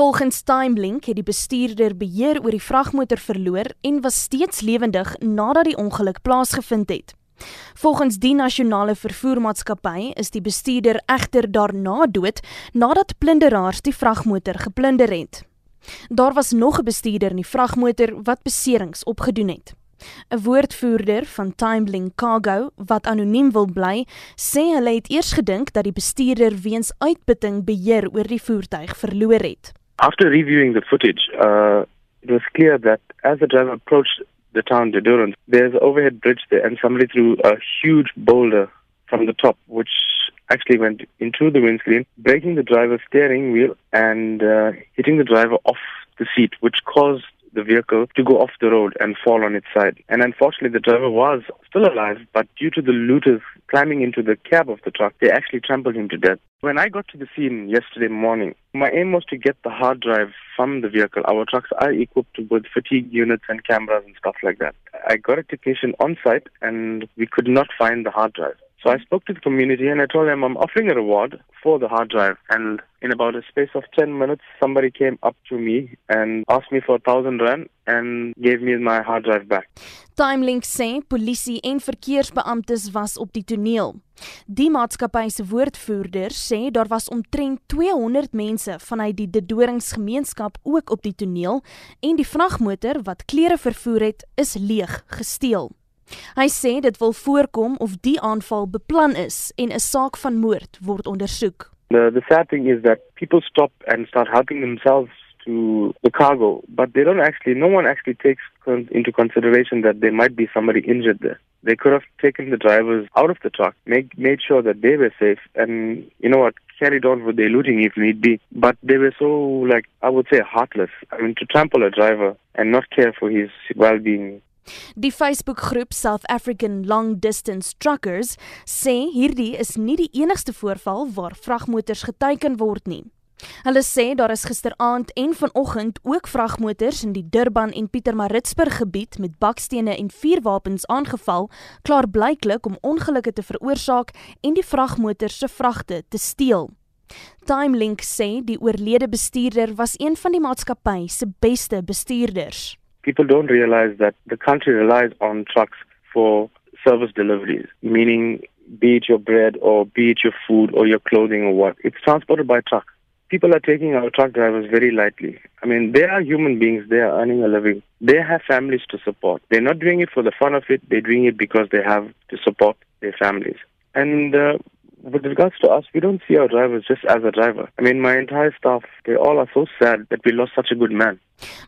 Volgens TimeLink het die bestuurder beheer oor die vragmotor verloor en was steeds lewendig nadat die ongeluk plaasgevind het. Volgens die nasionale vervoermaatskappy is die bestuurder egter daarna dood nadat plunderaars die vragmotor geplunder het. Daar was nog 'n bestuurder in die vragmotor wat beserings opgedoen het. 'n Woordvoerder van Timelink Cargo wat anoniem wil bly, sê hulle het eers gedink dat die bestuurder weens uitputting beheer oor die voertuig verloor het. After reviewing the footage, uh, it was clear that as the driver approached the town de Durance, there's an overhead bridge there and somebody threw a huge boulder from the top, which actually went into the windscreen, breaking the driver's steering wheel and uh, hitting the driver off the seat, which caused the vehicle to go off the road and fall on its side. And unfortunately, the driver was still alive, but due to the looters climbing into the cab of the truck, they actually trampled him to death. When I got to the scene yesterday morning, my aim was to get the hard drive from the vehicle. Our trucks are equipped with fatigue units and cameras and stuff like that. I got a technician on site and we could not find the hard drive. So I spoke to the community and I told them I'm offering a reward for the hard drive. And in about a space of 10 minutes, somebody came up to me and asked me for a thousand rand and gave me my hard drive back. Timelink sê polisie en verkeersbeamptes was op die toneel. Die maatskappy se woordvoerder sê daar was omtrent 200 mense vanuit die Dedoringsgemeenskap ook op die toneel en die vragmotor wat klere vervoer het, is leeg gesteel. Hy sê dit wil voorkom of die aanval beplan is en 'n saak van moord word ondersoek. The, the sad thing is that people stop and start helping themselves to the cargo, but they don't actually, no one actually takes into consideration that there might be somebody injured there. They could have taken the drivers out of the truck, make, made sure that they were safe, and you know what, carried on with their looting if need be. But they were so, like, I would say, heartless. I mean, to trample a driver and not care for his well being Die Facebookgroep South African Long Distance Truckers sê hierdie is nie die enigste voorval waar vragmotors geteiken word nie. Hulle sê daar is gisteraand en vanoggend ook vragmotors in die Durban en Pietermaritzburg gebied met bakstene en vuurwapens aangeval, klaarblyklik om ongelukke te veroorsaak en die vragmotors se vragte te steel. Timelink sê die oorlede bestuurder was een van die maatskappy se beste bestuurders. People don't realize that the country relies on trucks for service deliveries, meaning be it your bread or be it your food or your clothing or what. It's transported by truck. People are taking our truck drivers very lightly. I mean, they are human beings. They are earning a living. They have families to support. They're not doing it for the fun of it. They're doing it because they have to support their families. And uh, with regards to us, we don't see our drivers just as a driver. I mean, my entire staff, they all are so sad that we lost such a good man.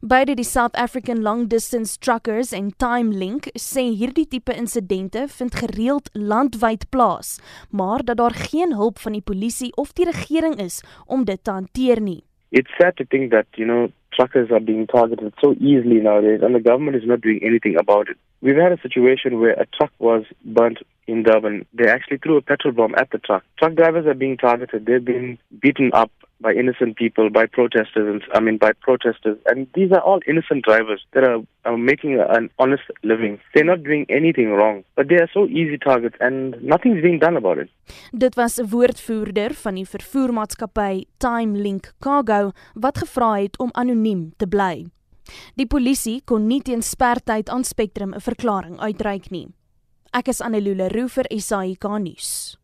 Beide die South African Long Distance Truckers en TimeLink sê hierdie tipe insidente vind gereeld landwyd plaas, maar dat daar geen hulp van die polisie of die regering is om dit te hanteer nie. It's sad to think that, you know, truckers are being targeted so easily nowadays and the government is not doing anything about it. We've had a situation where a truck was burnt in Durban. They actually threw a petrol bomb at the truck. Truck drivers are being targeted. They've been beaten up by innocent people, by protesters, I mean by protesters. And these are all innocent drivers that are, are making an honest living. They're not doing anything wrong, but they are so easy targets, and nothing's being done about it. Dit was 'n woordvoerder van die vervoermaatskappy TimeLink Cargo wat gevra het om anoniem te bly. Die polisie kon nie teen spertyd aan Spectrum 'n verklaring uitreik nie. Ek is Annelule Roo vir SAK nuus.